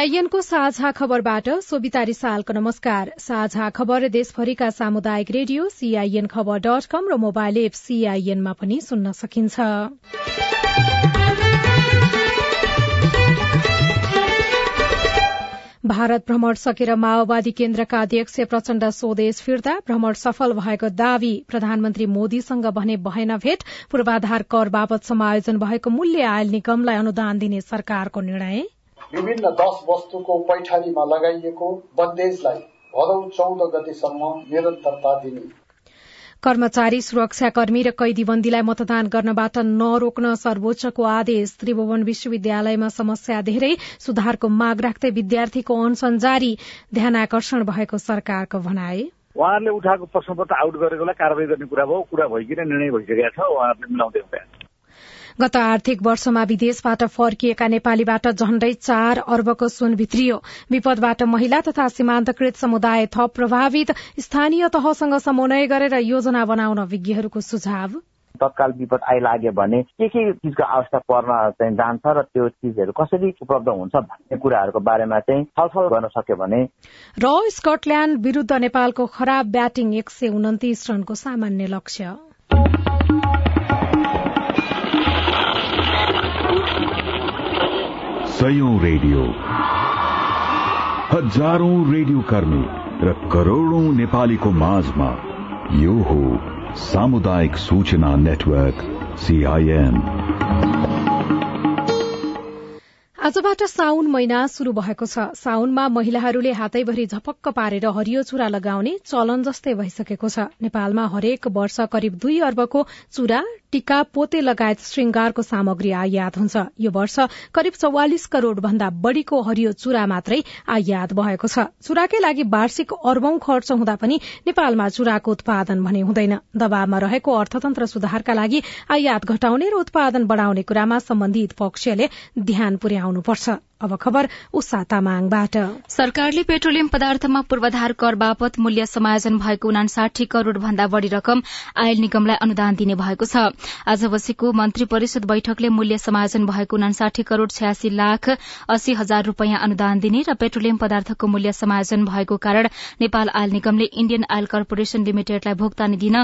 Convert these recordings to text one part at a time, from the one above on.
सीआईएनको साझा खबरबाट सोभिता रिसालको नमस्कार। साझा खबर देशभरिका सामुदायिक रेडियो सीआईएन खबर डट कम र मोबाइल एप सीआईएनमा पनि सुन्न सकिन्छ। भारत भ्रमण सकेर माओवादी केन्द्रका अध्यक्ष प्रचण्ड स्वदेश फिर्ता भ्रमण सफल भएको दावी प्रधानमन्त्री मोदीसँग भने भएन भेट पूर्वाधार कर बापत समायोजन भएको मूल्य आयल निगमलाई अनुदान दिने सरकारको निर्णय। विभिन्न दश वस्तुको पैठारीमा लगाइएको बन्देजलाई भदौ चौध गतिसम्म निरन्तरता दिने। कर्मचारी सुरक्षाकर्मी र कैदीबन्दीलाई मतदान गर्नबाट नरोक्न सर्वोच्चको आदेश। त्रिभुवन विश्वविद्यालयमा समस्या धेरै। सुधारको माग राख्दै विद्यार्थीको अनसन जारी। ध्यानकर्षण भएको सरकारको भनाए उहाँहरूले उठाएको प्रश्नपत्र आउट गरेकोलाई कारवाही गर्ने कुरा भयो। कुरा भइकन निर्णय भइसकेका छ। उहाँहरूले मिलाउँदै गत आर्थिक वर्षमा विदेशबाट फर्किएका नेपालीबाट झण्डै चार अर्बको सुन भित्रियो। विपदबाट महिला तथा सीमान्तकृत समुदाय थप प्रभावित। स्थानीय तहसँग समन्वय गरेर योजना बनाउन विज्ञहरूको सुझाव। तत्काल विपद आइलाग्यो भने के के चिजको आवश्यकता पर्न चाहिँ जान्छ र त्यो चिजहरू कसरी उपलब्ध हुन्छ भन्ने कुराहरूको बारेमा चाहिँ छलफल गर्न सक्यो भने र स्कटल्याण्ड विरूद्ध नेपालको खराब ब्याटिङ एक सय उन्तिस रनको सामान्य लक्ष्य। सयौं रेडियो। हजारौं रेडियो कर्मी र करोड़ौं नेपालीको माझमा यो हो सामुदायिक सूचना नेटवर्क सीआईएन आजबाट साउन महिना शुरू भएको छ। साउनमा महिलाहरूले हातैभरि झपक्क पारेर हरियो चुरा लगाउने चलन जस्तै भइसकेको छ। नेपालमा हरेक वर्ष करिब दुई अर्बको चुरा टीका पोते लगायत श्रृंगारको सामग्री आयात हुन्छ। यो वर्ष करिब चौवालिस करोड़ भन्दा बढ़ीको हरियो चुरा मात्रै आयात भएको छ। चुराकै लागि वार्षिक अर्बौं खर्च हुँदा पनि नेपालमा चुराको उत्पादन भने हुँदैन। दबावमा रहेको अर्थतन्त्र सुधारका लागि आयात घटाउने र उत्पादन बढ़ाउने कुरामा सम्बन्धित पक्षले ध्यान पुर्याउनुपर्छ। अब खबर सरकारले पेट्रोलियम पदार्थमा पूर्वाधार कर बापत मूल्य समायोजन भएको उनासाठी करोड़ भन्दा बढ़ी रकम आयल निगमलाई अनुदान दिने भएको छ। आज बसेको मन्त्री परिषद बैठकले मूल्य समायोजन भएको उनासाठी करोड़ छयासी लाख अस्सी हजार रूपियाँ अनुदान दिने र पेट्रोलियम पदार्थको मूल्य समायोजन भएको कारण नेपाल आयल निगमले इण्डियन आयल कर्पोरेशन लिमिटेडलाई भुक्तानी दिन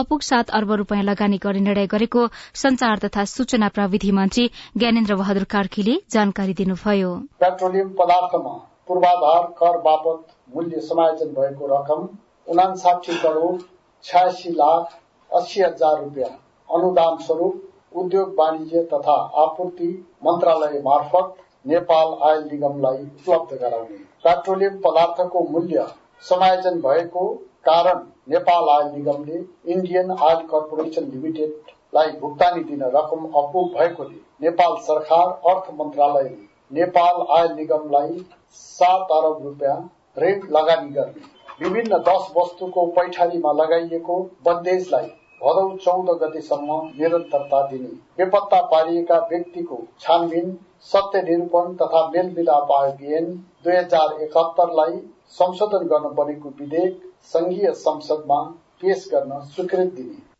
अपुग सात अर्ब रूपियाँ लगानी गर्ने निर्णय गरेको संचार तथा सूचना प्रविधि मन्त्री ज्ञानेन्द्र बहादुर कार्कीले जानकारी दिनुभयो। भयो पेट्रोलियम पदार्थमा पूर्वाधार कर बापत मूल्य समायोजन भएको रकम उनासाठी करोड़ छयासी लाख अस्सी हजार रूपियाँ। अनुदान स्वरूप उद्योग वाणिज्य तथा आपूर्ति मन्त्रालय मार्फत नेपाल आयल निगमलाई उपलब्ध गराउने। पेट्रोलियम पदार्थको मूल्य समायोजन भएको कारण नेपाल आयल निगमले इण्डियन आयल कर्पोरेशन लिमिटेडलाई भुक्तानी दिन रकम अपुग भएकोले नेपाल सरकार अर्थ मन्त्रालयले नेपाल आयल निगमलाई सात अरब रूपियाँ ऋण लगानी गर्ने। विभिन्न दश वस्तुको पैठारीमा लगाइएको बन्देजलाई भदौ चौध गतिसम्म निरन्तरता दिने। बेपत्ता पारिएका व्यक्तिको छानबिन सत्य निरूपण तथा मेलमिलाप आयोग दुई हजार एकहत्तरलाई संशोधन गर्न बनेको विधेयक संघीय संसदमा पेश गर्न स्वीकृत दिने।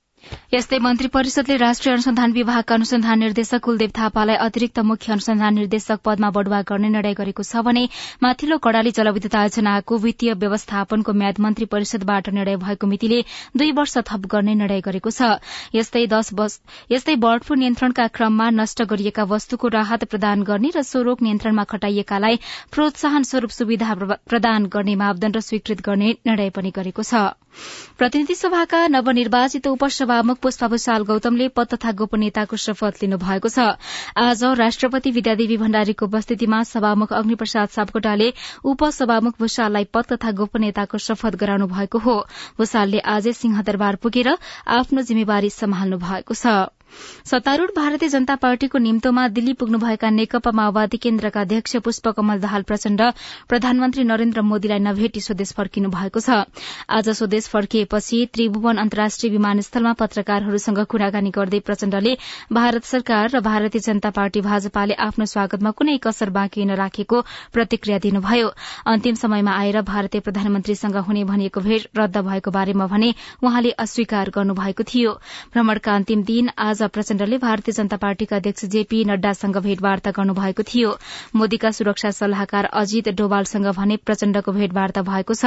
यस्तै मन्त्री परिषदले राष्ट्रिय अनुसन्धान विभागका अनुसन्धान निर्देशक कुलदेव थापालाई अतिरिक्त मुख्य अनुसन्धान निर्देशक पदमा बढ़ुवा गर्ने निर्णय गरेको छ भने माथिल्लो कड़ाली जलविद्युत आयोजनाको वित्तीय व्यवस्थापनको म्याद मन्त्री परिषदबाट निर्णय भएको मितिले दुई वर्ष थप गर्ने निर्णय गरेको छ। यस्तै बर्ड फ्लू नियन्त्रणका क्रममा नष्ट गरिएका वस्तुको राहत प्रदान गर्ने र सो रोग नियन्त्रणमा खटाइएकालाई प्रोत्साहन स्वरूप सुविधा प्रदान गर्ने मापदण्ड स्वीकृत गर्ने निर्णय पनि गरेको छ। प्रतिनिधि सभाका नवनिर्वाचित उपसभामुख पुष्पा भूषाल गौतमले पद तथा गोपनीयताको शपथ लिनु भएको छ। आज राष्ट्रपति विद्यादेवी भण्डारीको उपस्थितिमा सभामुख अग्निप्रसाद सापकोटाले उपसभामुख भूषाललाई पद तथा गोपनीयताको शपथ गराउनु भएको हो। भूषालले आजै सिंहदरबार पुगेर आफ्नो जिम्मेवारी सम्हाल्नु भएको छ। सत्तारूढ़ भारतीय जनता पार्टीको निम्तोमा दिल्ली पुग्नुभएका नेकपा माओवादी केन्द्रका अध्यक्ष पुष्पकमल दाहाल प्रचण्ड प्रधानमन्त्री नरेन्द्र मोदीलाई नभेटी स्वदेश फर्किनु भएको छ। आज स्वदेश फर्किएपछि त्रिभुवन अन्तर्राष्ट्रिय विमानस्थलमा पत्रकारहरूसँग कुराकानी गर्दै प्रचण्डले भारत सरकार र भारतीय जनता पार्टी भाजपाले आफ्नो स्वागतमा कुनै कसर बाँकी नराखेको प्रतिक्रिया दिनुभयो। अन्तिम समयमा आएर भारतीय प्रधानमन्त्रीसँग हुने भनिएको भेट रद्द भएको बारेमा भने उहाँले अस्वीकार गर्नुभएको थियो। भ्रमणका अन्तिम दिन आज प्रचण्डले भारतीय जनता पार्टीका अध्यक्ष जेपी नड्डासँग भेटवार्ता गर्नुभएको थियो। मोदीका सुरक्षा सल्लाहकार अजित डोवालसँग भने प्रचण्डको भेटवार्ता भएको छ।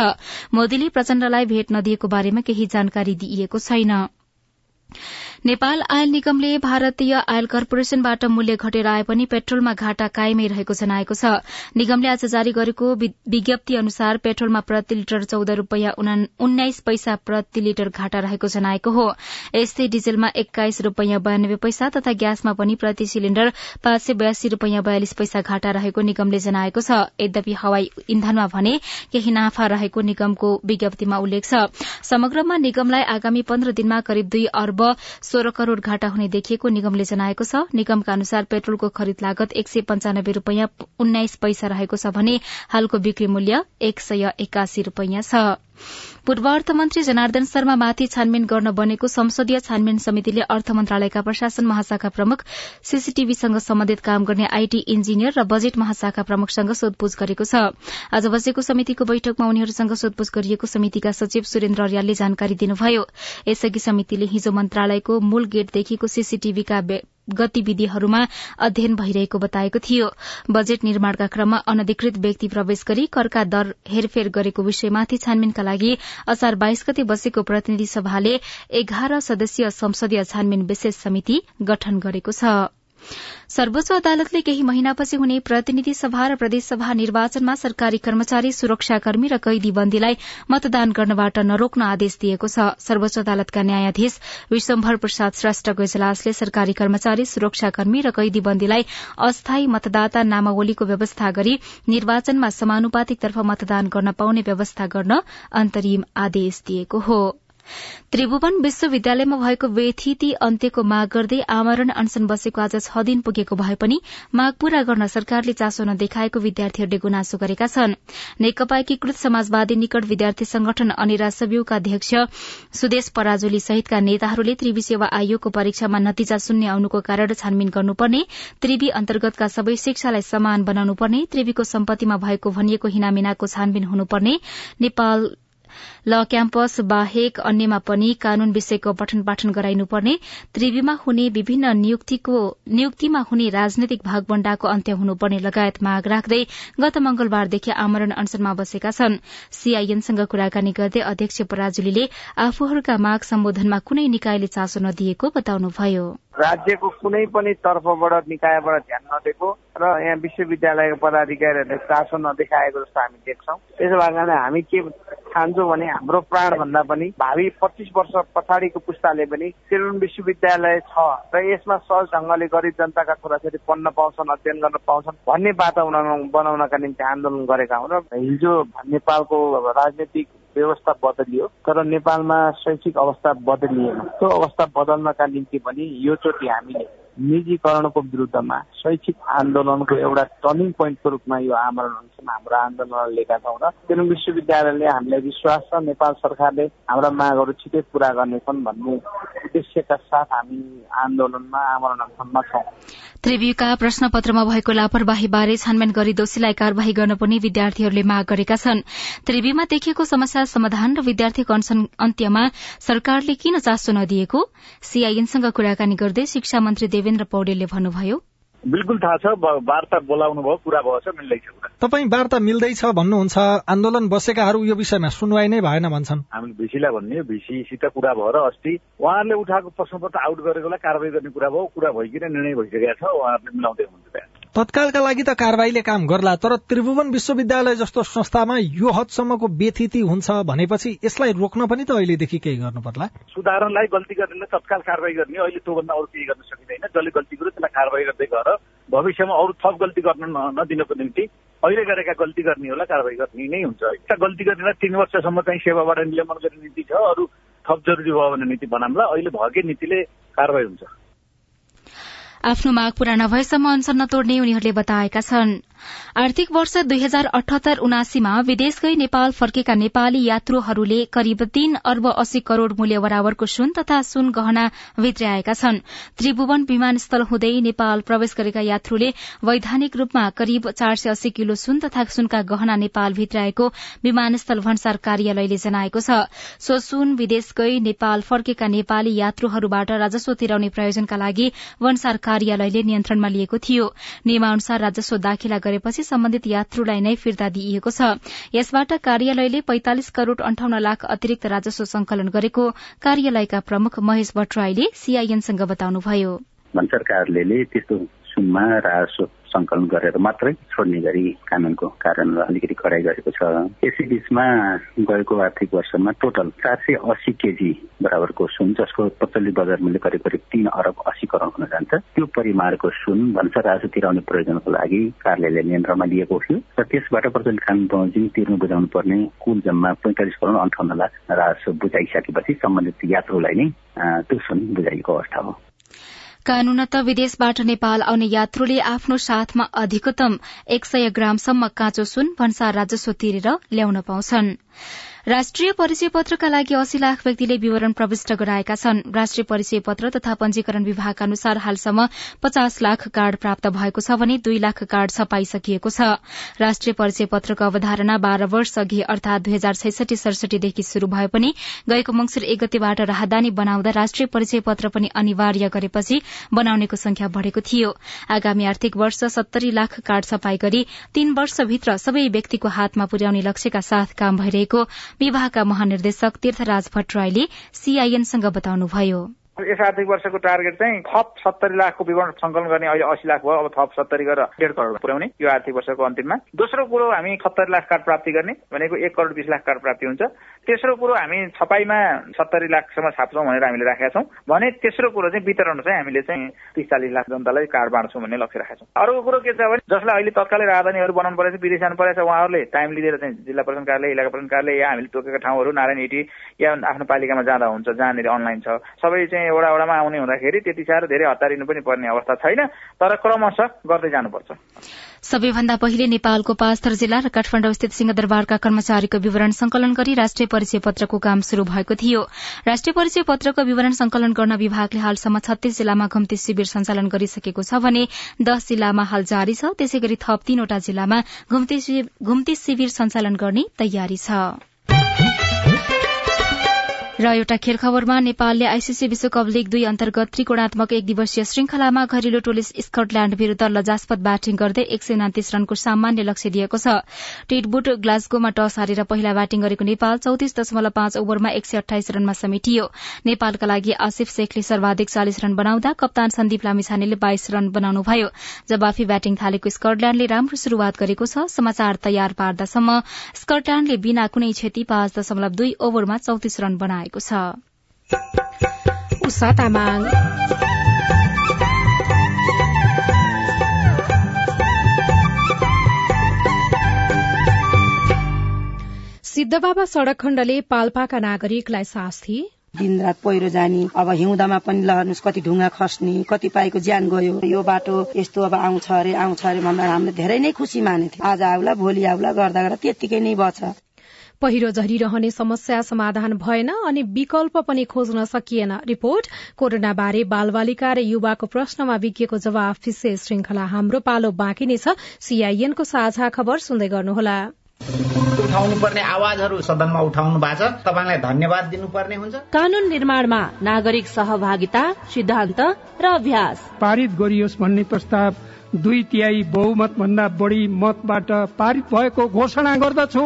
मोदीले प्रचण्डलाई भेट नदिएको बारेमा केही जानकारी दिइएको छैन। नेपाल आयल निगमले भारतीय आयल कर्पोरेशनबाट मूल्य घटेर आए पनि पेट्रोलमा घाटा कायमै रहेको जनाएको छ। निगमले आज जारी गरेको विज्ञप्ति अनुसार पेट्रोलमा प्रति लिटर चौध रूपियाँ उन्नाइस पैसा प्रति लिटर घाटा रहेको जनाएको हो। यस्तै डिजेलमा एक्काइस रूपियाँ बयानब्बे पैसा तथा ग्यासमा पनि प्रति सिलिण्डर पाँच सय बयासी रूपियाँ बयालिस पैसा घाटा रहेको निगमले जनाएको छ। यद्यपि हवाई इन्धनमा भने केही नाफा रहेको निगमको विज्ञप्तिमा उल्लेख छ। समग्रमा निगमलाई आगामी पन्ध्र दिनमा करिब दुई अर्ब सोह्र करोड़ घाटा हुने देखिएको निगमले जनाएको छ। निगमका अनुसार पेट्रोलको खरिद लागत एक सय पञ्चानब्बे रूपियाँ उन्नाइस पैसा रहेको छ भने हालको बिक्री मूल्य एक सय एकासी रूपियाँ छ। पूर्व अर्थमन्त्री जनार्दन शर्मामाथि छानबिन गर्न बनेको संसदीय छानबिन समितिले अर्थ मन्त्रालयका प्रशासन महाशाखा प्रमुख सीसीटीभीसँग सम्बन्धित काम गर्ने आईटी इन्जिनियर र बजेट महाशाखा प्रमुखसँग सोधपूछ गरेको छ। आज बसेको समितिको बैठकमा उनीहरूसँग सोधपूछ गरिएको समितिका सचिव सुरेन्द्र अर्यालले जानकारी दिनुभयो। यसअघि समितिले हिजो मन्त्रालयको मूल गेटदेखिको सीसीटीभीका गतिविधिहरूमा अध्ययन भइरहेको बताएको थियो। बजेट निर्माणका क्रममा अनधिकृत व्यक्ति प्रवेश गरी करका दर हेरफेर गरेको विषयमाथि छानबिनका लागि असार बाइस गते बसेको प्रतिनिधि सभाले एघार सदस्यीय संसदीय छानबिन विशेष समिति गठन गरेको छ। सर्वोच्च अदालतले केही महिनापछि हुने प्रतिनिधि सभा र प्रदेशसभा निर्वाचनमा सरकारी कर्मचारी सुरक्षाकर्मी र कैदी बन्दीलाई मतदान गर्नबाट नरोक्न आदेश दिएको छ। सर्वोच्च अदालतका न्यायाधीश विश्वम्भर प्रसाद श्रेष्ठको इजलासले सरकारी कर्मचारी सुरक्षाकर्मी र कैदी बन्दीलाई अस्थायी मतदाता नामावलीको व्यवस्था गरी निर्वाचनमा समानुपातिकतर्फ मतदान गर्न पाउने व्यवस्था गर्न अन्तरिम आदेश दिएको हो। त्रिभुवन विश्वविद्यालयमा भएको व्यथिति अन्त्यको माग गर्दै आमरण अनशन बसेको आज छ दिन पुगेको भए पनि माग पूरा गर्न सरकारले चासो नदेखाएको विद्यार्थीहरूले गुनासो गरेका छन्। नेकपा एकीकृत समाजवादी निकट विद्यार्थी संगठन अनिरा सब्यूका अध्यक्ष सुदेश पराजुली सहितका नेताहरूले त्रिवी सेवा आयोगको परीक्षामा नतिजा शून्य आउनुको कारण छानबिन गर्नुपर्ने त्रिवी अन्तर्गतका सबै शिक्षालाई समान बनाउनुपर्ने त्रिवीको सम्पत्तिमा भएको भनिएको हिनामिनाको छानबिन हुनुपर्ने नेपाल ल क्याम्पस बाहेक अन्यमा पनि कानून विषयको पठन पाठन गराइनुपर्ने त्रिवीमा हुने विभिन्न नियुक्तिमा हुने राजनैतिक भागवण्डाको अन्त्य हुनुपर्ने लगायत माग राख्दै गत मंगलबारदेखि आमरण अनशनमा बसेका छन्। सीआईएनसँग कुराकानी गर्दै अध्यक्ष पराजुलीले आफूहरूका माग सम्बोधनमा कुनै निकायले चासो नदिएको बताउनुभयो। राज्यको कुनै पनि तर्फबाट निकायबाट ध्यान नदिएको र यहाँ विश्वविद्यालयको पदाधिकारीहरूले चासो नदेखाएको जस्तो हामी देख्छौँ। त्यसो भएको हामी के ठान्छौँ भने हाम्रो प्राणभन्दा पनि भावी पच्चिस वर्ष पछाडिको पुस्ताले पनि त्रिभुवन विश्वविद्यालय छ र यसमा सहज ढङ्गले गरिब जनताका छोराछोरी पढ्न पाउँछन् अध्ययन गर्न पाउँछन् भन्ने वातावरण बनाउनका निम्ति आन्दोलन गरेका हुन् र हिजो नेपालको राजनैतिक व्यवस्था बदलियो तर नेपालमा शैक्षिक अवस्था बदलिएन। त्यो अवस्था बदल्नका निम्ति पनि योचोटि हामीले निजीकरणको विरुद्धमा शैक्षिक आन्दोलनको एउटा टर्निङ पोइन्टको रूपमा यो आमरण अनसन हाम्रो आन्दोलन लिएका छौँ र तेलुङ विश्वविद्यालयले हामीलाई विश्वास छ नेपाल सरकारले हाम्रा मागहरू छिटै पूरा गर्नेछन् भन्ने उद्देश्यका साथ हामी आन्दोलनमा आमरण छौँ। त्रिव्यूका प्रश्नपत्रमा भएको लापरवाही बारे छानबिन गरी दोषीलाई कार्यवाही गर्न पनि विद्यार्थीहरूले माग गरेका छन्। त्रिव्यूमा देखिएको समस्या समाधान र विद्यार्थीको अनसन अन्त्यमा सरकारले किन चासो नदिएको? सीआईएनसँग कुराकानी गर्दै शिक्षा मन्त्री देवेन्द्र पौडेलले भन्नुभयो बिल्कुल थाहा छ वार्ता बोलाउनु भयो कुरा भयो छ मिल्दैछ कुरा। तपाईँ वार्ता मिल्दैछ भन्नुहुन्छ आन्दोलन बसेकाहरू यो विषयमा सुनवाई नै भएन भन्छन्। हामी भिसीलाई भन्ने भिसीसित कुरा भएर अस्ति उहाँहरूले उठाएको प्रश्नपत्र आउट गरेकोलाई कारवाही गर्ने कुरा भयो कुरा भइकन निर्णय भइसकेको छ उहाँहरूले मिलाउँदै हुनुहुन्छ। तत्कालका लागि त कारवाहीले काम गर्ला तर त्रिभुवन विश्वविद्यालय जस्तो संस्थामा यो हदसम्मको बेथिति हुन्छ भनेपछि यसलाई रोक्न पनि त अहिलेदेखि केही गर्नु पर्ला। सुधारणलाई गल्ती गर्नेलाई तत्काल कारवाही गर्ने अहिले त्योभन्दा अरू केही गर्न सकिँदैन। जसले गल्ती गर्यो त्यसलाई कारवाही गर्दै गएर भविष्यमा अरू थप गल्ती गर्न नदिनको निम्ति अहिले गरेका गल्ती गर्नेहरूलाई कारवाही गर्ने नै हुन्छ। गल्ती गर्नेलाई तिन वर्षसम्म चाहिँ सेवाबाट निलम्बन गर्ने नीति छ अरू थप जरुरी भयो भने नीति बनाउँला। अहिले भएकै नीतिले कारवाही हुन्छ। आफ्नो माग पूरा नभएसम्म अनसन नतोड्ने उनीहरूले बताएका छन्। आर्थिक वर्ष दुई हजार अठहत्तर उनासीमा विदेश गई नेपाल फर्केका नेपाली यात्रुहरूले करिब तीन अर्ब अस्सी करोड़ मूल्य बराबरको सुन तथा सुन गहना भित्र्याएका छन्। त्रिभुवन विमानस्थल हुँदै नेपाल प्रवेश गरेका यात्रुले वैधानिक रूपमा करिब चार सय अस्सी किलो सुन तथा सुनका गहना नेपाल भित्राएको विमानस्थल भन्सार कार्यालयले जनाएको छ। सो सुन विदेश गई नेपाल फर्केका नेपाली यात्रुहरूबाट राजस्व तिराउने प्रयोजनका लागि भन्सार कार्यालयले नियन्त्रणमा लिएको थियो। नियमानुसार राजस्व दाखिला गरेपछि सम्बन्धित यात्रुलाई नै फिर्ता दिइएको छ। यसबाट कार्यालयले पैंतालिस करोड़ अन्ठाउन्न लाख अतिरिक्त राजस्व संकलन गरेको कार्यालयका प्रमुख महेश भट्टराईले सीआईएनसँग बताउनुभयो। भन्सार कार्यालयले त्यस्तो सुनमा राजस्व संकलन गरेर मात्रै छोड्ने गरी कानूनको कारण अलिकति कडाई गरेको छ। यसै बीचमा गएको आर्थिक वर्षमा टोटल चार सय अस्सी केजी बराबरको सुन जसको पचल्ली बजार मूल्य करिब करिब तीन अरब अस्सी करोड हुन जान्छ। त्यो परिमाणको सुन भन्छ राजस्व तिराउने प्रयोजनको लागि कार्यालयले नियन्त्रणमा लिएको थियो र त्यसबाट प्रचलित कानून बमोजिम तिर्नु बुझाउनु पर्ने कुल जम्मा पैंतालिस करोड अन्ठाउन्न लाख राजस्व बुझाइसकेपछि सम्बन्धित यात्रुलाई नै त्यो सुन बुझाइएको अवस्था हो। कानूनत विदेशबाट नेपाल आउने यात्रुले आफ्नो साथमा अधिकतम एक सय ग्रामसम्म काँचो सुन भन्सार राजस्व तिरेर ल्याउन पाउँछन्। राष्ट्रिय परिचय पत्रका लागि अस्सी लाख व्यक्तिले विवरण प्रविष्ट गराएका छन्। राष्ट्रिय परिचय पत्र तथा पंजीकरण विभागका अनुसार हालसम्म पचास लाख कार्ड प्राप्त भएको छ भने दुई लाख कार्ड छपाइसकिएको छ। राष्ट्रिय परिचय पत्रको अवधारणा बाह्र वर्ष अघि अर्थात दुई हजार छैसठी सडसठीदेखि शुरू भए पनि। गएको मंगिर एक गतेबाट राहदानी बनाउँदा राष्ट्रिय परिचय पत्र पनि अनिवार्य गरेपछि बनाउनेको संख्या बढ़ेको थियो। आगामी आर्थिक वर्ष सत्तरी लाख कार्ड छपाई गरी तीन वर्षभित्र सबै व्यक्तिको हातमा पुर्याउने लक्ष्यका साथ काम भइरहेको विभागका महानिर्देशक तीर्थराज भट्टराईले सीआईएनसँग बताउनुभयो। यस आर्थिक वर्षको टार्गेट चाहिँ थप सत्तरी लाखको विवरण संकलन गर्ने अहिले असी लाख भयो अब थप सत्तरी गरेर डेढ करोड पुर्याउने यो आर्थिक वर्षको अन्तिममा। दोस्रो कुरो हामी सत्तरी लाख कार्ड प्राप्ति गर्ने भनेको एक करोड बिस लाख कार्ड प्राप्ति हुन्छ। तेस्रो कुरो हामी छपाईमा सत्तरी लाखसम्म छाप्छौँ भनेर हामीले राखेका छौँ। भने तेस्रो कुरो चाहिँ वितरण चाहिँ हामीले चाहिँ तिस चालिस लाख जनतालाई कार्ड बाँड्छौँ भन्ने लक्ष्य राखेका छौँ। अर्को कुरो के छ भने जसलाई अहिले तत्कालै राजधानीहरू बनाउनु परेको छ विदेश जानु परेको छ उहाँहरूले टाइम लिएर चाहिँ। जिल्ला प्रशासन कार्यालय इलाका प्रशासन कार्यालय या हामीले तोकेका ठाउँहरू नारायण हिटी या आफ्नो पालिकामा जाँदा हुन्छ जहाँनिर अनलाइन छ। सबै एउटा आउने हुँदाखेरि त्यति साह्रो धेरै हतारिनु पनि पर्ने अवस्था छैन तर क्रमशः गर्दै जानुपर्छ। सबैभन्दा पहिले नेपालको पाँचथर जिल्ला र काठमाडौँ स्थित सिंहदरबारका कर्मचारीको विवरण संकलन गरी राष्ट्रिय परिचय पत्रको काम शुरू भएको थियो। राष्ट्रिय परिचय पत्रको विवरण संकलन गर्न विभागले हालसम्म छत्तीस जिल्लामा घुम्ती शिविर सञ्चालन गरिसकेको छ भने दश जिल्लामा हाल जारी छ त्यसै गरी थप तीनवटा जिल्लामा घुम्ती शिविर सञ्चालन गर्ने तयारी छ। र एउटा खेल खबरमा नेपालले आईसीसी विश्वकप लीग दुई अन्तर्गत त्रिकोणात्मक एक दिवसीय श्रृंखलामा घरेलु टोली स्कटल्याण्ड विरूद्ध लजास्पत ब्याटिङ गर्दै एक सय उनातिस रनको सामान्य लक्ष्य दिएको छ। टिटबुट ग्लास्गोमा टस हारेर पहिला ब्याटिङ गरेको नेपाल चौतिस दशमलव पाँच ओभरमा एक सय अठाइस रनमा समेटियो। नेपालका लागि आसिफ शेखले सर्वाधिक चालिस रन बनाउँदा कप्तान सन्दीप लामिछानेले बाइस रन बनाउनुभयो। जवाफी ब्याटिङ थालेको स्कटल्याण्डले राम्रो शुरूआत गरेको छ। समाचार तयार पार्दासम्म स्कटल्याण्डले बिना कुनै क्षति पाँच दशमलव दुई ओभरमा चौतिस रन बनाए। भएको छ। सिद्धबाबा सड़क खण्डले पाल्पाका नागरिकलाई शास्ति दिनरात पहिरो जाने अब हिउँदामा पनि लहर्नुहोस् कति ढुङ्गा खस्ने कतिपयको ज्यान गयो। यो बाटो यस्तो अब आउँछ अरे आउँछ अरे भन्दा हामीले धेरै नै खुसी मानेथ्यौँ। आज आउला भोलि आउला गर्दा गर्दा त्यत्तिकै नै बछ पहिरो झरिरहने समस्या समाधान भएन अनि विकल्प पनि खोज्न सकिएन। रिपोर्ट कोरोना बारे बालबालिका र युवाको प्रश्नमा विज्ञको जवाफ विशेष श्रृंखला हाम्रो पालो बाँकी नै छ। सीआईएनको साझा खबर सुन्दै गर्नुहोला। उठाउनु पर्ने आवाजहरू सदनमा उठाउनु भएको छ। तपाईँलाई धन्यवाद दिनुपर्ने हुन्छ। कानून निर्माणमा नागरिक सहभागिता सिद्धान्त र अभ्यास। पारित गरियोस् भन्ने प्रस्ताव दुई तिहाई बहुमत भन्दा बढी मतबाट पारित भएको घोषणा गर्दछु।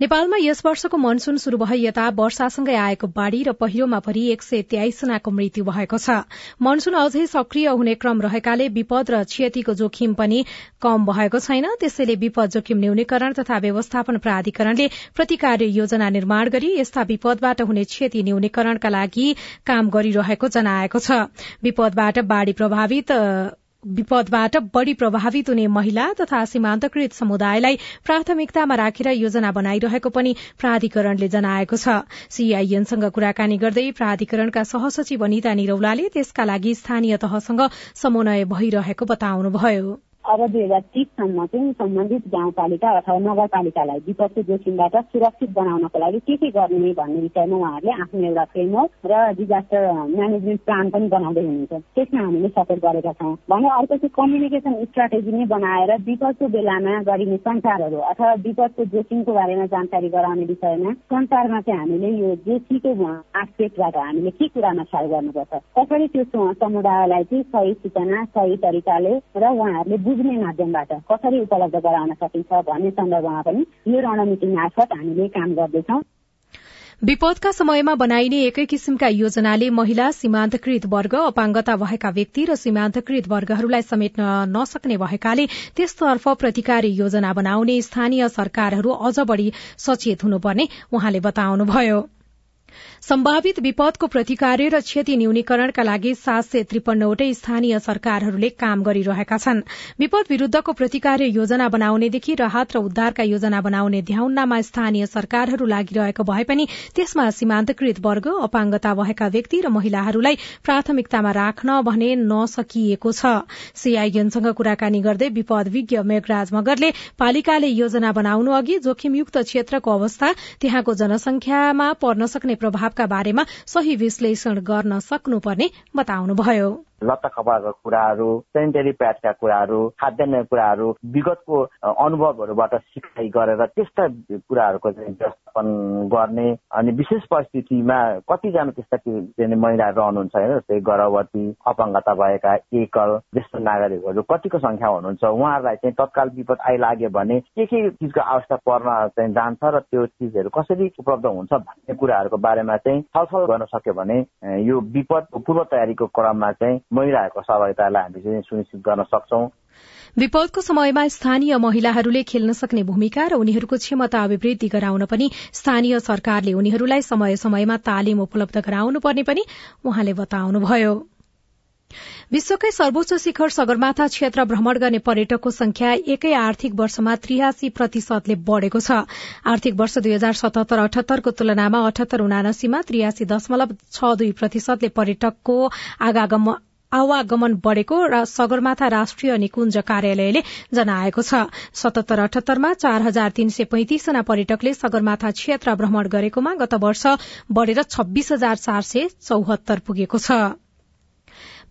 नेपालमा यस वर्षको मनसून शुरू भए यता वर्षासँगै आएको बाढ़ी र पहिरोमा परि एक सय तेइस जनाको मृत्यु भएको छ। मनसून अझै सक्रिय हुने क्रम रहेकाले विपद र क्षतिको जोखिम पनि कम भएको छैन। त्यसैले विपद जोखिम न्यूनीकरण तथा व्यवस्थापन प्राधिकरणले प्रतिकार्य योजना निर्माण गरी यस्ता विपदबाट हुने क्षति न्यूनीकरणका लागि काम गरिरहेको जनाएको छ। विपदबाट बाढ़ी प्रभावित विपदबाट बढ़ी प्रभावित हुने महिला तथा सीमान्तकृत समुदायलाई प्राथमिकतामा राखेर योजना बनाइरहेको पनि प्राधिकरणले जनाएको छ। सीआईएनसँग कुराकानी गर्दै प्राधिकरणका सहसचिव अनिता निरौलाले त्यसका लागि स्थानीय तहसँग समन्वय भइरहेको बताउनुभयो। अब दुई हजार तिससम्म चाहिँ सम्बन्धित गाउँपालिका अथवा नगरपालिकालाई विपदको जोखिमबाट सुरक्षित बनाउनको लागि के के गर्ने भन्ने विषयमा उहाँहरूले आफ्नो एउटा फ्रेमवर्क र डिजास्टर म्यानेजमेन्ट प्लान पनि बनाउँदै हुनुहुन्छ। त्यसमा हामीले सपोर्ट गरेका छौँ। भने अर्को चाहिँ कम्युनिकेसन स्ट्राटेजी नै बनाएर विपदको बेलामा गरिने सञ्चारहरू अथवा विपदको जोखिमको बारेमा जानकारी गराउने विषयमा सञ्चारमा चाहिँ हामीले यो जोखिमको आस्पेक्टबाट हामीले के कुरामा ख्याल गर्नुपर्छ। कसरी त्यो समुदायलाई चाहिँ सही सूचना सही तरिकाले र उहाँहरूले बुझ्ने माध्यमबाट कसरी उपलब्ध गराउन सकिन्छ भन्ने सन्दर्भमा पनि यो रणनीति मार्फत हामीले काम गर्दैछौँ। विपदका समयमा बनाइने एकै किसिमका योजनाले महिला सीमान्तकृत वर्ग अपाङ्गता भएका व्यक्ति र सीमान्तकृत वर्गहरूलाई समेट्न नसक्ने भएकाले त्यसतर्फ प्रतिकारी योजना बनाउने स्थानीय सरकारहरू अझ बढ़ी सचेत हुनुपर्ने उहाँले बताउनुभयो। सम्भावित विपदको प्रतिकार्य र क्षति न्यूनीकरणका लागि सात सय त्रिपन्नवटै स्थानीय सरकारहरूले काम गरिरहेका छन्। विपद विरूद्धको प्रतिकार्य योजना बनाउनेदेखि राहत र उद्धारका योजना बनाउने ध्याउन्नामा स्थानीय सरकारहरू लागिरहेको भए पनि त्यसमा सीमान्तकृत वर्ग अपाङ्गता भएका व्यक्ति र महिलाहरूलाई प्राथमिकतामा राख्न भने नसकिएको छ। सीआईएनसँग कुराकानी गर्दै विपद विज्ञ मेघराज मगरले पालिकाले योजना बनाउनु अघि जोखिमयुक्त क्षेत्रको अवस्था त्यहाँको जनसंख्यामा पर्न सक्ने प्रभावका बारेमा सही विश्लेषण गर्न सक्नुपर्ने बताउनुभयो। लत्ता कपडाको कुराहरू सेनिटरी प्याडका कुराहरू खाद्यान्नका कुराहरू विगतको अनुभवहरूबाट सिकाइ गरेर त्यस्ता कुराहरूको चाहिँ व्यवस्थापन गर्ने अनि विशेष परिस्थितिमा कतिजना त्यस्ता महिलाहरू रहनुहुन्छ होइन जस्तै गर्भवती अपाङ्गता भएका एकल ज्येष्ठ नागरिकहरू कतिको संख्या हुनुहुन्छ उहाँहरूलाई चाहिँ तत्काल विपद आइलाग्यो भने के के चिजको आवश्यकता पर्न चाहिँ जान्छ र त्यो चिजहरू कसरी उपलब्ध हुन्छ भन्ने कुराहरूको बारेमा चाहिँ छलफल गर्न सक्यो भने यो विपद पूर्व तयारीको क्रममा चाहिँ महिलाहरूको सहभागितालाई हामी चाहिँ सुनिश्चित गर्न सक्छौं। विपदको समयमा स्थानीय महिलाहरूले खेल्न सक्ने भूमिका र उनीहरूको क्षमता अभिवृद्धि गराउन पनि स्थानीय सरकारले उनीहरूलाई समय समयमा तालिम उपलब्ध गराउनु पर्ने पनि उहाँले बताउनुभयो। विश्वकै सर्वोच्च शिखर सगरमाथा क्षेत्र भ्रमण गर्ने पर्यटकको संख्या एकै आर्थिक वर्षमा त्रियासी प्रतिशतले बढ़ेको छ। आर्थिक वर्ष दुई हजार सतहत्तर अठहत्तरको तुलनामा अठहत्तर उनासीमा त्रियासी दशमलव छ दुई प्रतिशतले पर्यटकको आवागमन बढ़ेको र सगरमाथा राष्ट्रिय निकुञ्ज कार्यालयले जनाएको छ। सतहत्तर अठहत्तरमा चार हजार तीन सय पैंतिस जना पर्यटकले सगरमाथा क्षेत्र भ्रमण गरेकोमा गत वर्ष बढ़ेर छब्बीस हजार चार सय चौहत्तर पुगेको छ।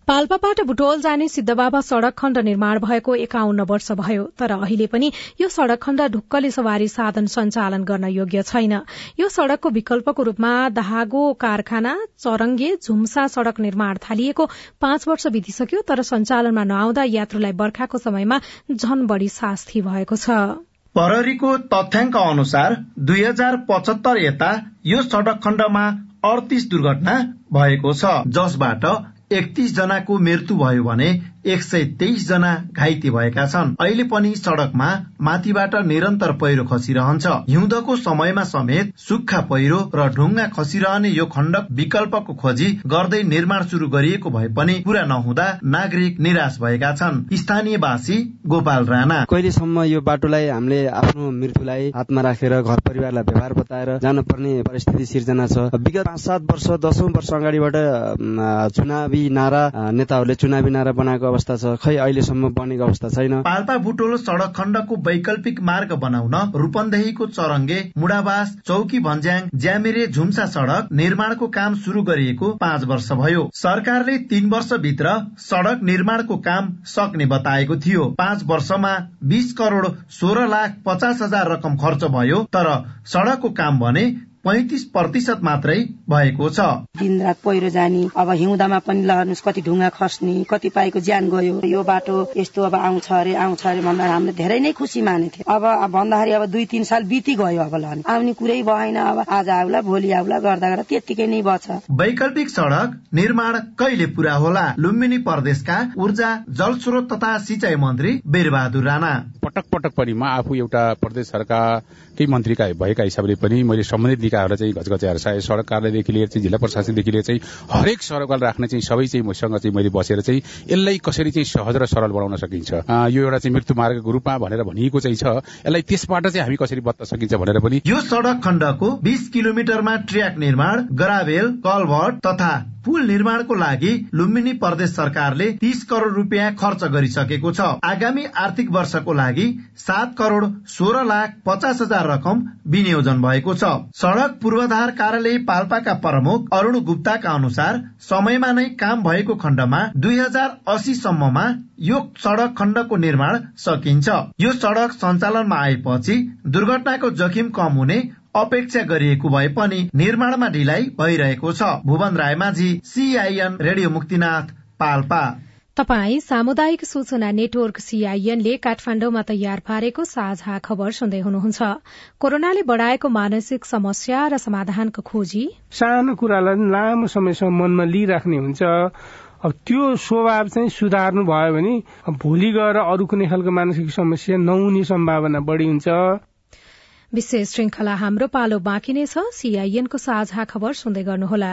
पाल्पाबाट बुटोल जाने सिद्धबाबा सड़क खण्ड निर्माण भएको एकाउन्न वर्ष भयो तर अहिले पनि यो सड़क खण्ड ढुक्कले सवारी साधन सञ्चालन गर्न योग्य छैन। यो सड़कको विकल्पको रूपमा दाहागो कारखाना चरङ्गे झुम्सा सड़क निर्माण थालिएको पाँच वर्ष बितिसक्यो तर सञ्चालनमा नआउँदा यात्रुलाई बर्खाको समयमा झन बढ़ी शास्ति भएको छ। प्रहरीको तथ्याङ्क अनुसार दुई हजार पचहत्तर यता यो सड़क खण्डमा अडतिस दुर्घटना भएको छ जसबाट एकतिस जनाको मृत्यु भयो भने एक सय तेइस जना घाइते भएका छन्। अहिले पनि सड़कमा माथिबाट निरन्तर पहिरो खसिरहन्छ। हिउँदको समयमा समेत सुक्खा पहिरो र ढुङ्गा खसिरहने यो खण्डक विकल्पको खोजी गर्दै निर्माण शुरू गरिएको भए पनि पूरा नहुँदा नागरिक निराश भएका छन्। स्थानीयवासी गोपाल राणा। कहिलेसम्म यो बाटोलाई हामीले आफ्नो मृत्युलाई हातमा राखेर घर परिवारलाई व्यवहार बताएर जानुपर्ने परिस्थिति सिर्जना छ? विगत सात वर्ष दसौं वर्ष अगाडिबाट चुनावी नारा नेताहरूले चुनावी नारा बनाएको अवस्था छ। खै अहिलेसम्म बनेको अवस्था छैन? पाल्पा बुटोल सड़क खण्डको वैकल्पिक मार्ग बनाउन रूपन्देहीको चरङ्गे मुडावास चौकी भन्ज्याङ ज्यामिरे झुम्सा सड़क निर्माणको काम शुरू गरिएको पाँच वर्ष भयो। सरकारले तीन वर्षभित्र सड़क निर्माणको काम सक्ने बताएको थियो। पाँच वर्षमा बीस करोड़ सोह्र लाख पचास हजार रकम खर्च भयो तर सड़कको काम भने पैतिस प्रतिशत मात्रै भएको छ। दिनरात पहिरो जाने अब हिउँदामा पनि लहर्नुहोस् कति ढुङ्गा खस्ने कति पाइको ज्यान गयो। यो बाटो यस्तो अब आउँछ अरे आउँछ अरे भन्दा हामीले धेरै नै खुसी मानेथ्यो अब भन्दाखेरि अब दुई तिन साल बिति गयो अब लहने आउने कुरै भएन अब आज आउला भोलि आउला गर्दा गर्दा त्यत्तिकै नै बछ वैकल्पिक सड़क निर्माण कहिले पूरा होला? लुम्बिनी प्रदेशका ऊर्जा जल स्रोत तथा सिंचाई मन्त्री वीरबहादुर राणा। पटक पटक पनि म आफू एउटा प्रदेश सरकारकै मन्त्रीका भएका हिसाबले पनि मैले सम्बन्धित निकायहरूलाई चाहिँ घचघच्याएर चाहे सड़क कार्यालयदेखि लिएर चाहिँ जिल्ला प्रशासनदेखि लिएर चाहिँ हरेक सरोकार राख्ने चाहिँ सबै चाहिँ मसँग चाहिँ मैले बसेर चाहिँ यसलाई कसरी चाहिँ सहज र सरल बनाउन सकिन्छ? यो एउटा चाहिँ मृत्यु मार्गको रूपमा भनेर भनिएको चाहिँ छ। यसलाई त्यसबाट चाहिँ हामी कसरी बच्न सकिन्छ भनेर पनि यो सड़क खण्डको बीस किलोमिटरमा ट्र्याक निर्माण गरावेल कलभट तथा पुल निर्माणको लागि लुम्बिनी प्रदेश सरकारले तीस करोड़ रुपियाँ खर्च गरिसकेको छ। आगामी आर्थिक वर्षको लागि सात करोड़ सोह्र लाख पचास हजार रकम विनियोजन भएको छ। सड़क पूर्वाधार कार्यालय पाल्पाका प्रमुख अरूण गुप्ताका अनुसार समयमा नै काम भएको खण्डमा दुई हजार अस्सी सम्ममा यो सड़क खण्डको निर्माण सकिन्छ। यो सड़क सञ्चालनमा आएपछि दुर्घटनाको जोखिम कम हुने अपेक्षा गरिएको भए पनि निर्माणमा ढिलाइ भइरहेको छ। Bhuwan Raymajhi CIN radio Muktinath Palpa. तपाई सामुदायिक सूचना नेटवर्क सीआईएनले काठमाण्डुमा तयार पारेको साझा खबर सुन्दै हुनुहुन्छ। कोरोनाले बढ़ाएको मानसिक समस्या र समाधानको खोजी। सानो कुरालाई लामो समयसम्म मनमा लिइराख्ने हुन्छ। अब त्यो स्वभाव चाहिँ सुधार्नु भयो भने भोलि गएर अरू कुनै खालको मानसिक समस्या नहुने सम्भावना बढी हुन्छ। विशेष श्रृंखला हाम्रो पालो बाँकी नै छ। सीआईएनको साझा खबर सुन्दै गर्नुहोला।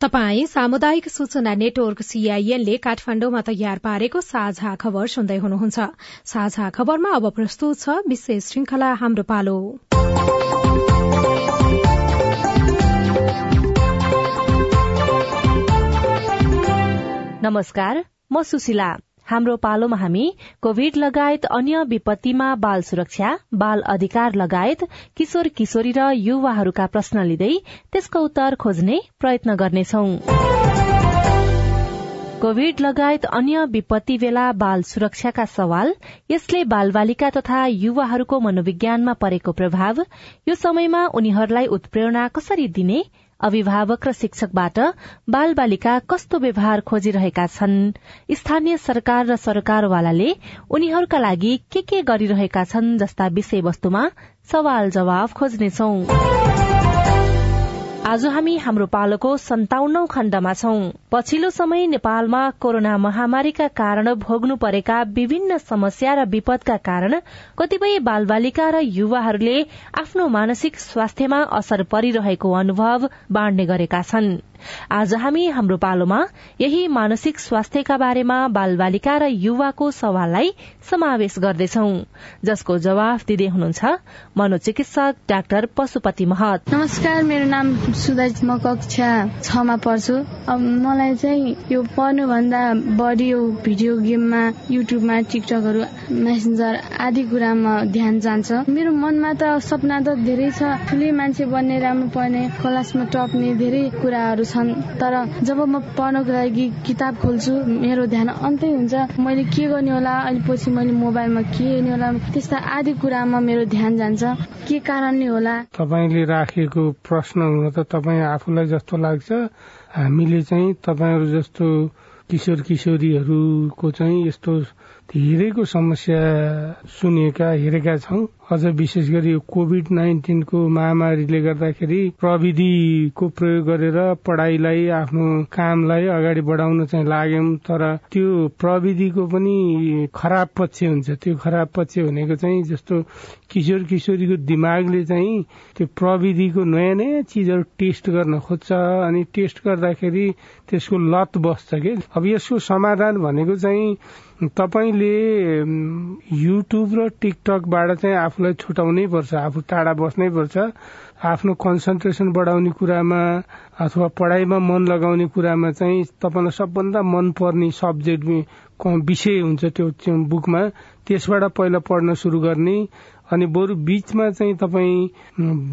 तपाई सामुदायिक सूचना नेटवर्क सीआईएनले काठमाण्डुमा तयार पारेको साझा खबर सुन्दै हुनुहुन्छ। साझा खबरमा अब प्रस्तुत छ विशेष श्रृंखला हाम्रो पालो। नमस्कार म सुशीला। हाम्रो पालोमा हामी कोविड लगायत अन्य विपत्तिमा बाल सुरक्षा बाल अधिकार लगायत किशोर किशोरी र युवाहरूका प्रश्न लिँदै त्यसको उत्तर खोज्ने प्रयत्न गर्नेछौ। कोविड लगायत अन्य विपत्ति बेला बाल सुरक्षाका सवाल यसले बालबालिका तथा युवाहरूको मनोविज्ञानमा परेको प्रभाव यो समयमा उनीहरूलाई उत्प्रेरणा कसरी दिने अभिभावक र शिक्षकबाट बाल बालिका कस्तो व्यवहार खोजिरहेका छन्? स्थानीय सरकार र सरकारवालाले उनीहरूका लागि के के गरिरहेका छन् जस्ता विषयवस्तुमा सवाल जवाब खोज्नेछौ। आज हामी हाम्रो पालोको सन्ताउन्नौ खण्डमा छौं। पछिल्लो समय नेपालमा कोरोना महामारीका कारण भोग्नु परेका विभिन्न समस्या र विपदका कारण कतिपय बालबालिका र युवाहरूले आफ्नो मानसिक स्वास्थ्यमा असर परिरहेको अनुभव बाँड्ने गरेका छन्। आज हामी हाम्रो पालोमा यही मानसिक स्वास्थ्यका बारेमा बालबालिका र युवाको सवाललाई समावेश गर्दैछौ जसको जवाफ दिँदै हुनुहुन्छ मनोचिकित्सक डाक्टर पशुपति महत। नमस्कार मेरो नाम सुदज म कक्षा छमा पढ्छु मलाई चाहिँ यो पढ्नुभन्दा बढी यो भिडियो गेममा युट्युबमा टिकटकहरू मेसेन्जर आदि कुरामा ध्यान जान्छ। मेरो मनमा त सपना त धेरै छ। ठुलै मान्छे बन्ने राम्रो पढ्ने क्लासमा टप्ने धेरै कुराहरू छन्। तर जब म पढ्नको लागि किताब खोल्छु मेरो ध्यान अन्तै हुन्छ। मैले के गर्ने होला? अहिले पछि मैले मोबाइलमा के हेर्ने होला? त्यस्ता आदि कुरामा मेरो ध्यान जान्छ। के कारणले होला? तपाईँले राखेको प्रश्न हुन त तपाईँ आफूलाई जस्तो लाग्छ। हामीले चाहिँ तपाईँहरू जस्तो किशोर किशोरीहरूको चाहिँ यस्तो धेरैको समस्या सुनेका हेरेका छौँ। अझ विशेष गरी कोभिड नाइन्टिनको महामारीले गर्दाखेरि प्रविधिको प्रयोग गरेर पढाइलाई आफ्नो कामलाई अगाडि बढाउन चाहिँ लाग्यौं तर त्यो प्रविधिको पनि खराब पक्ष हुन्छ। त्यो खराब पक्ष भनेको चाहिँ जस्तो किशोर किशोरीको दिमागले चाहिँ त्यो प्रविधिको नयाँ नयाँ चिजहरू टेस्ट गर्न खोज्छ अनि टेस्ट गर्दाखेरि त्यसको लत बस्छ कि? अब यसको समाधान भनेको चाहिँ तपाईँले युट्युब र टिकटकबाट चाहिँ आफूलाई छुटाउनै पर्छ आफू टाढा बस्नै पर्छ आफ्नो कन्सन्ट्रेसन बढाउने कुरामा अथवा पढाइमा मन लगाउने कुरामा चाहिँ तपाईँलाई सबभन्दा मनपर्ने सब्जेक्ट विषय हुन्छ त्यो बुकमा त्यसबाट पहिला पढ्न सुरु गर्ने अनि बरु बीचमा चाहिँ तपाईँ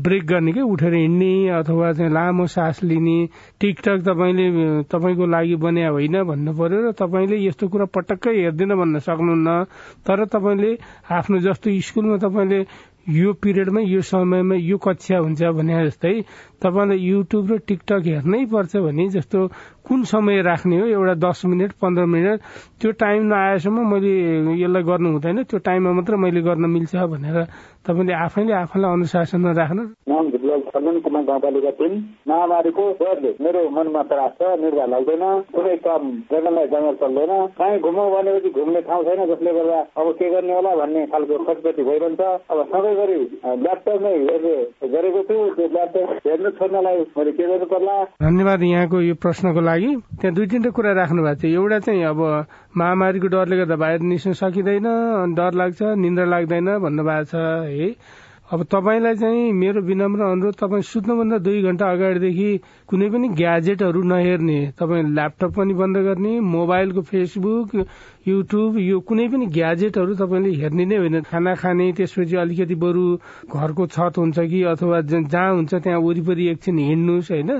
ब्रेक गर्ने क्या उठेर हिँड्ने अथवा चाहिँ लामो सास लिने टिकटक तपाईँले तपाईँको लागि बन्या होइन भन्नु पर्यो र तपाईँले यस्तो कुरा पटक्कै हेर्दैन भन्न सक्नुहुन्न। तर तपाईँले आफ्नो जस्तो स्कुलमा तपाईँले यो पिरियडमा यो समयमा यो कक्षा हुन्छ भने जस्तै तपाईँलाई युट्युब र टिकटक हेर्नै पर्छ भने जस्तो कुन समय राख्ने हो एउटा दस मिनट पन्ध्र मिनट त्यो टाइम नआएसम्म मैले यसलाई गर्नु हुँदैन। त्यो टाइममा मात्र मैले गर्न मिल्छ भनेर तपाईँले आफैले आफैलाई अनुशासनमा राख्नु। कुमार गाउँपालिका तिन महामारीको डरले मेरो मनमा त्रास छ निर्वाह लाग्दैन कुनै काम गर्नलाई जङ्गल चल्दैन कहीँ घुमौँ भनेपछि घुम्ने ठाउँ छैन जसले गर्दा अब के गर्ने होला भन्ने खालको खचपति भइरहन्छ। अब सधैँ गरी ल्यापटपमै हेर्ने गरेको छु त्यो ल्यापटप हेर्नु छोड्नलाई मैले के गर्नु पर्ला धन्यवाद यहाँको यो प्रश्नको लागि। त्यहाँ दुई तिनवटा कुरा राख्नु भएको थियो। एउटा चाहिँ अब महामारीको डरले गर्दा बाहिर निस्कन सकिँदैन डर लाग्छ निन्द्रा लाग्दैन भन्नुभएको छ है। अब तपाईँलाई चाहिँ मेरो विनम्र अनुरोध तपाईँ सुत्नुभन्दा दुई घण्टा अगाडिदेखि कुनै पनि ग्याजेटहरू नहेर्ने तपाईँ ल्यापटप पनि बन्द गर्ने मोबाइलको फेसबुक युट्युब यो कुनै पनि ग्याजेटहरू तपाईँले हेर्ने नै होइन। खाना खाने त्यसपछि अलिकति बरु घरको छत हुन्छ कि अथवा जहाँ हुन्छ त्यहाँ वरिपरि एकछिन हिँड्नुहोस् होइन।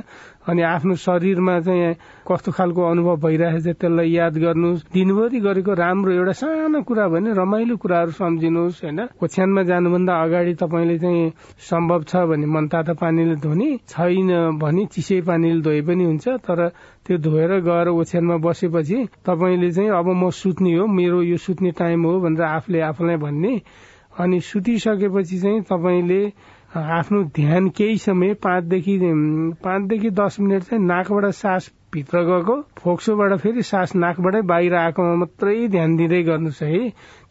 अनि आफ्नो शरीरमा चाहिँ कस्तो खालको अनुभव भइरहेको छ त्यसलाई याद गर्नुहोस्। दिनभरि गरेको राम्रो एउटा सानो कुरा भने रमाइलो कुराहरू सम्झिनुहोस् होइन। ओछ्यानमा जानुभन्दा अगाडि तपाईँले चाहिँ सम्भव छ भने मनतातो पानीले धुने छैन भने चिसै पानीले धोए पनि हुन्छ। तर त्यो धोएर गएर ओछ्यानमा बसेपछि तपाईँले चाहिँ अब म सुत्ने हो मेरो यो सुत्ने टाइम हो भनेर आफूले आफूलाई भन्ने। अनि सुतिसकेपछि चाहिँ तपाईँले आफ्नो ध्यान केही समय पाँचदेखि पाँचदेखि दस मिनट चाहिँ नाकबाट सास भित्र गएको फोक्सोबाट फेरि सास नाकबाटै बाहिर आएकोमा मात्रै ध्यान दिँदै गर्नुहोस् है।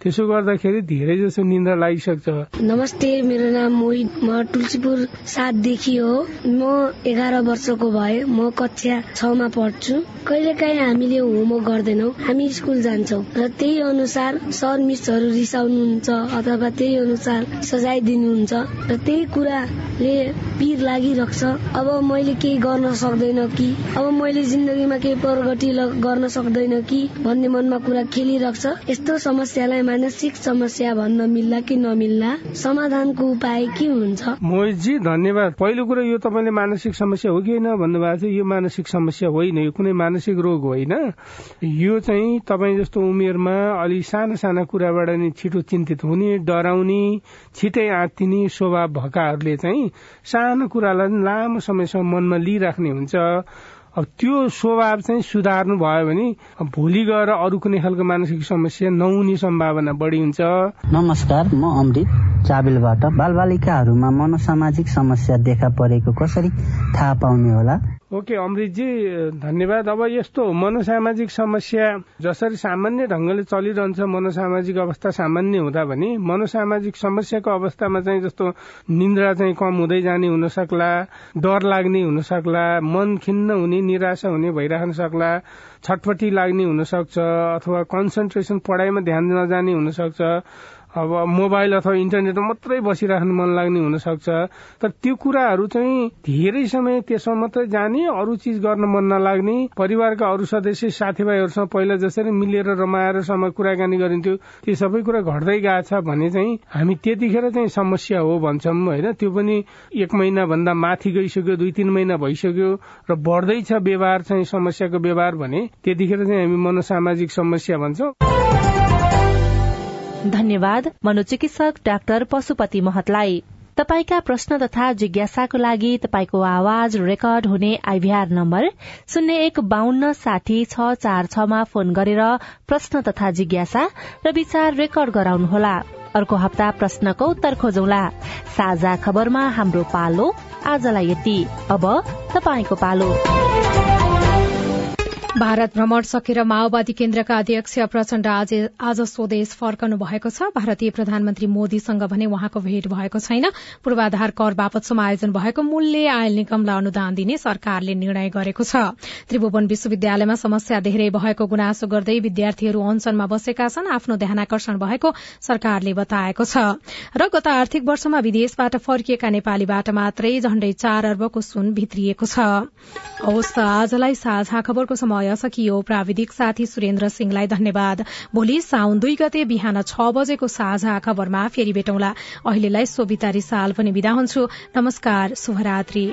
त्यसो गर्दाखेरि धेरै जसो निन्द्रा लागिसक्छ। नमस्ते मेरो नाम मोहित म तुलसीपुर सातदेखि हो। म एघार वर्षको भए म कक्षा छमा पढ्छु। कहिले काहीँ हामीले होमवर्क गर्दैनौ हामी स्कुल जान्छौ र त्यही अनुसार सर मिसहरू रिसाउनुहुन्छ अथवा त्यही अनुसार सजाय दिनुहुन्छ र त्यही कुराले पिर लागिरहेछ अब मैले केही गर्न सक्दैन कि? अब मैले जिन्दगीमा केही प्रगति गर्न सक्दैन कि भन्ने मनमा कुरा खेलिरहेछ यस्तो समस्यालाई मानसिक समस्या भन्न मिल्ला कि नमिल्ला? समाधानको उपाय के हुन्छ? मोहितजी धन्यवाद। पहिलो कुरो यो तपाईँले मानसिक समस्या हो कि होइन भन्नुभएको थियो? यो मानसिक समस्या होइन यो कुनै मानसिक रोग होइन। यो चाहिँ तपाईँ जस्तो उमेरमा अलि साना साना कुराबाट नि छिटो चिन्तित हुने डराउने छिटै आत्तिने स्वभाव भएकाहरूले चाहिँ सानो कुरालाई लामो समयसम्म मनमा लिइराख्ने हुन्छ। अब त्यो स्वभाव चाहिँ सुधार्नु भयो भने भोलि गएर अरू कुनै खालको मानसिक समस्या नहुने सम्भावना बढी हुन्छ। नमस्कार म अमृत चाबिलबाट बालबालिकाहरूमा मनोसामाजिक समस्या देखा परेको कसरी थाहा पाउने होला? ओके अमृतजी धन्यवाद। अब यस्तो मनोसामाजिक समस्या जसरी सामान्य ढंगले चलिरहन्छ मनोसामाजिक अवस्था सामान्य हुँदा भने मनोसामाजिक समस्याको अवस्थामा चाहिँ जस्तो निन्द्रा चाहिँ कम हुँदै जाने हुन सक्ला डर लाग्ने हुन सक्ला मन खिन्न हुने निराशा हुने भइरहन सक्ला छटपटी लाग्ने हुन सक्छ अथवा कन्सन्ट्रेसन पढाइमा ध्यान नजाने हुन सक्छ अब मोबाइल अथवा इन्टरनेटमा मात्रै बसिराख्नु मन लाग्ने हुन सक्छ तर त्यो कुराहरू चाहिँ धेरै समय त्यसमा मात्रै जाने अरू चिज गर्न मन नलाग्ने। परिवारका अरू सदस्य साथीभाइहरूसँग पहिला जसरी मिलेर रमाएर समय कुराकानी गरिन्थ्यो त्यो सबै कुरा घट्दै गएछ भने चाहिँ हामी त्यतिखेर चाहिँ समस्या हो भन्छौँ होइन? त्यो पनि एक महिना भन्दा माथि गइसक्यो दुई तिन महिना भइसक्यो र बढ्दैछ व्यवहार चाहिँ समस्याको व्यवहार भने त्यतिखेर चाहिँ हामी मनोसामाजिक समस्या भन्छौँ। धन्यवाद मनोचिकित्सक डाक्टर पशुपति महतलाई। तपाईँका प्रश्न तथा जिज्ञासाको लागि तपाईँको आवाज रेकर्ड हुने आइभीआर नम्बर शून्य एक बान्न साठी छ चार छमा फोन गरेर प्रश्न तथा जिज्ञासा र विचार रेकर्ड गराउनुहोला। अर्को हप्ता प्रश्नको उत्तर खोजौला। साझा खबरमा हाम्रो पालो आजलाई यति। अब पालो। भारत भ्रमण सकेर माओवादी केन्द्रका अध्यक्ष प्रचण्ड आज स्वदेश फर्कनु भएको छ। भारतीय प्रधानमन्त्री मोदीसँग भने उहाँको भेट भएको छैन। पूर्वाधार कर बापत समायोजन भएको मूल्य आयल निगमलाई अनुदान दिने सरकारले निर्णय गरेको छ। त्रिभुवन विश्वविद्यालयमा समस्या धेरै भएको गुनासो गर्दै विद्यार्थीहरू अनसनमा बसेका छन्। आफ्नो ध्यानकर्षण भएको सरकारले बताएको छ। र गत आर्थिक वर्षमा विदेशबाट फर्किएका नेपालीबाट मात्रै झण्डै चार अर्बको सुन भित्रिएको छ। आजलाई साझा खबरको समय समय सकियो प्राविधिक साथी सुरेन्द्र सिंहलाई धन्यवाद। भोलि साउन दुई गते बिहान छ बजेको साझा खबरमा फेरि भेटौँला। अहिलेलाई सोभिता रिसाल पनि विदा हुन्छु। नमस्कार शुभरात्री।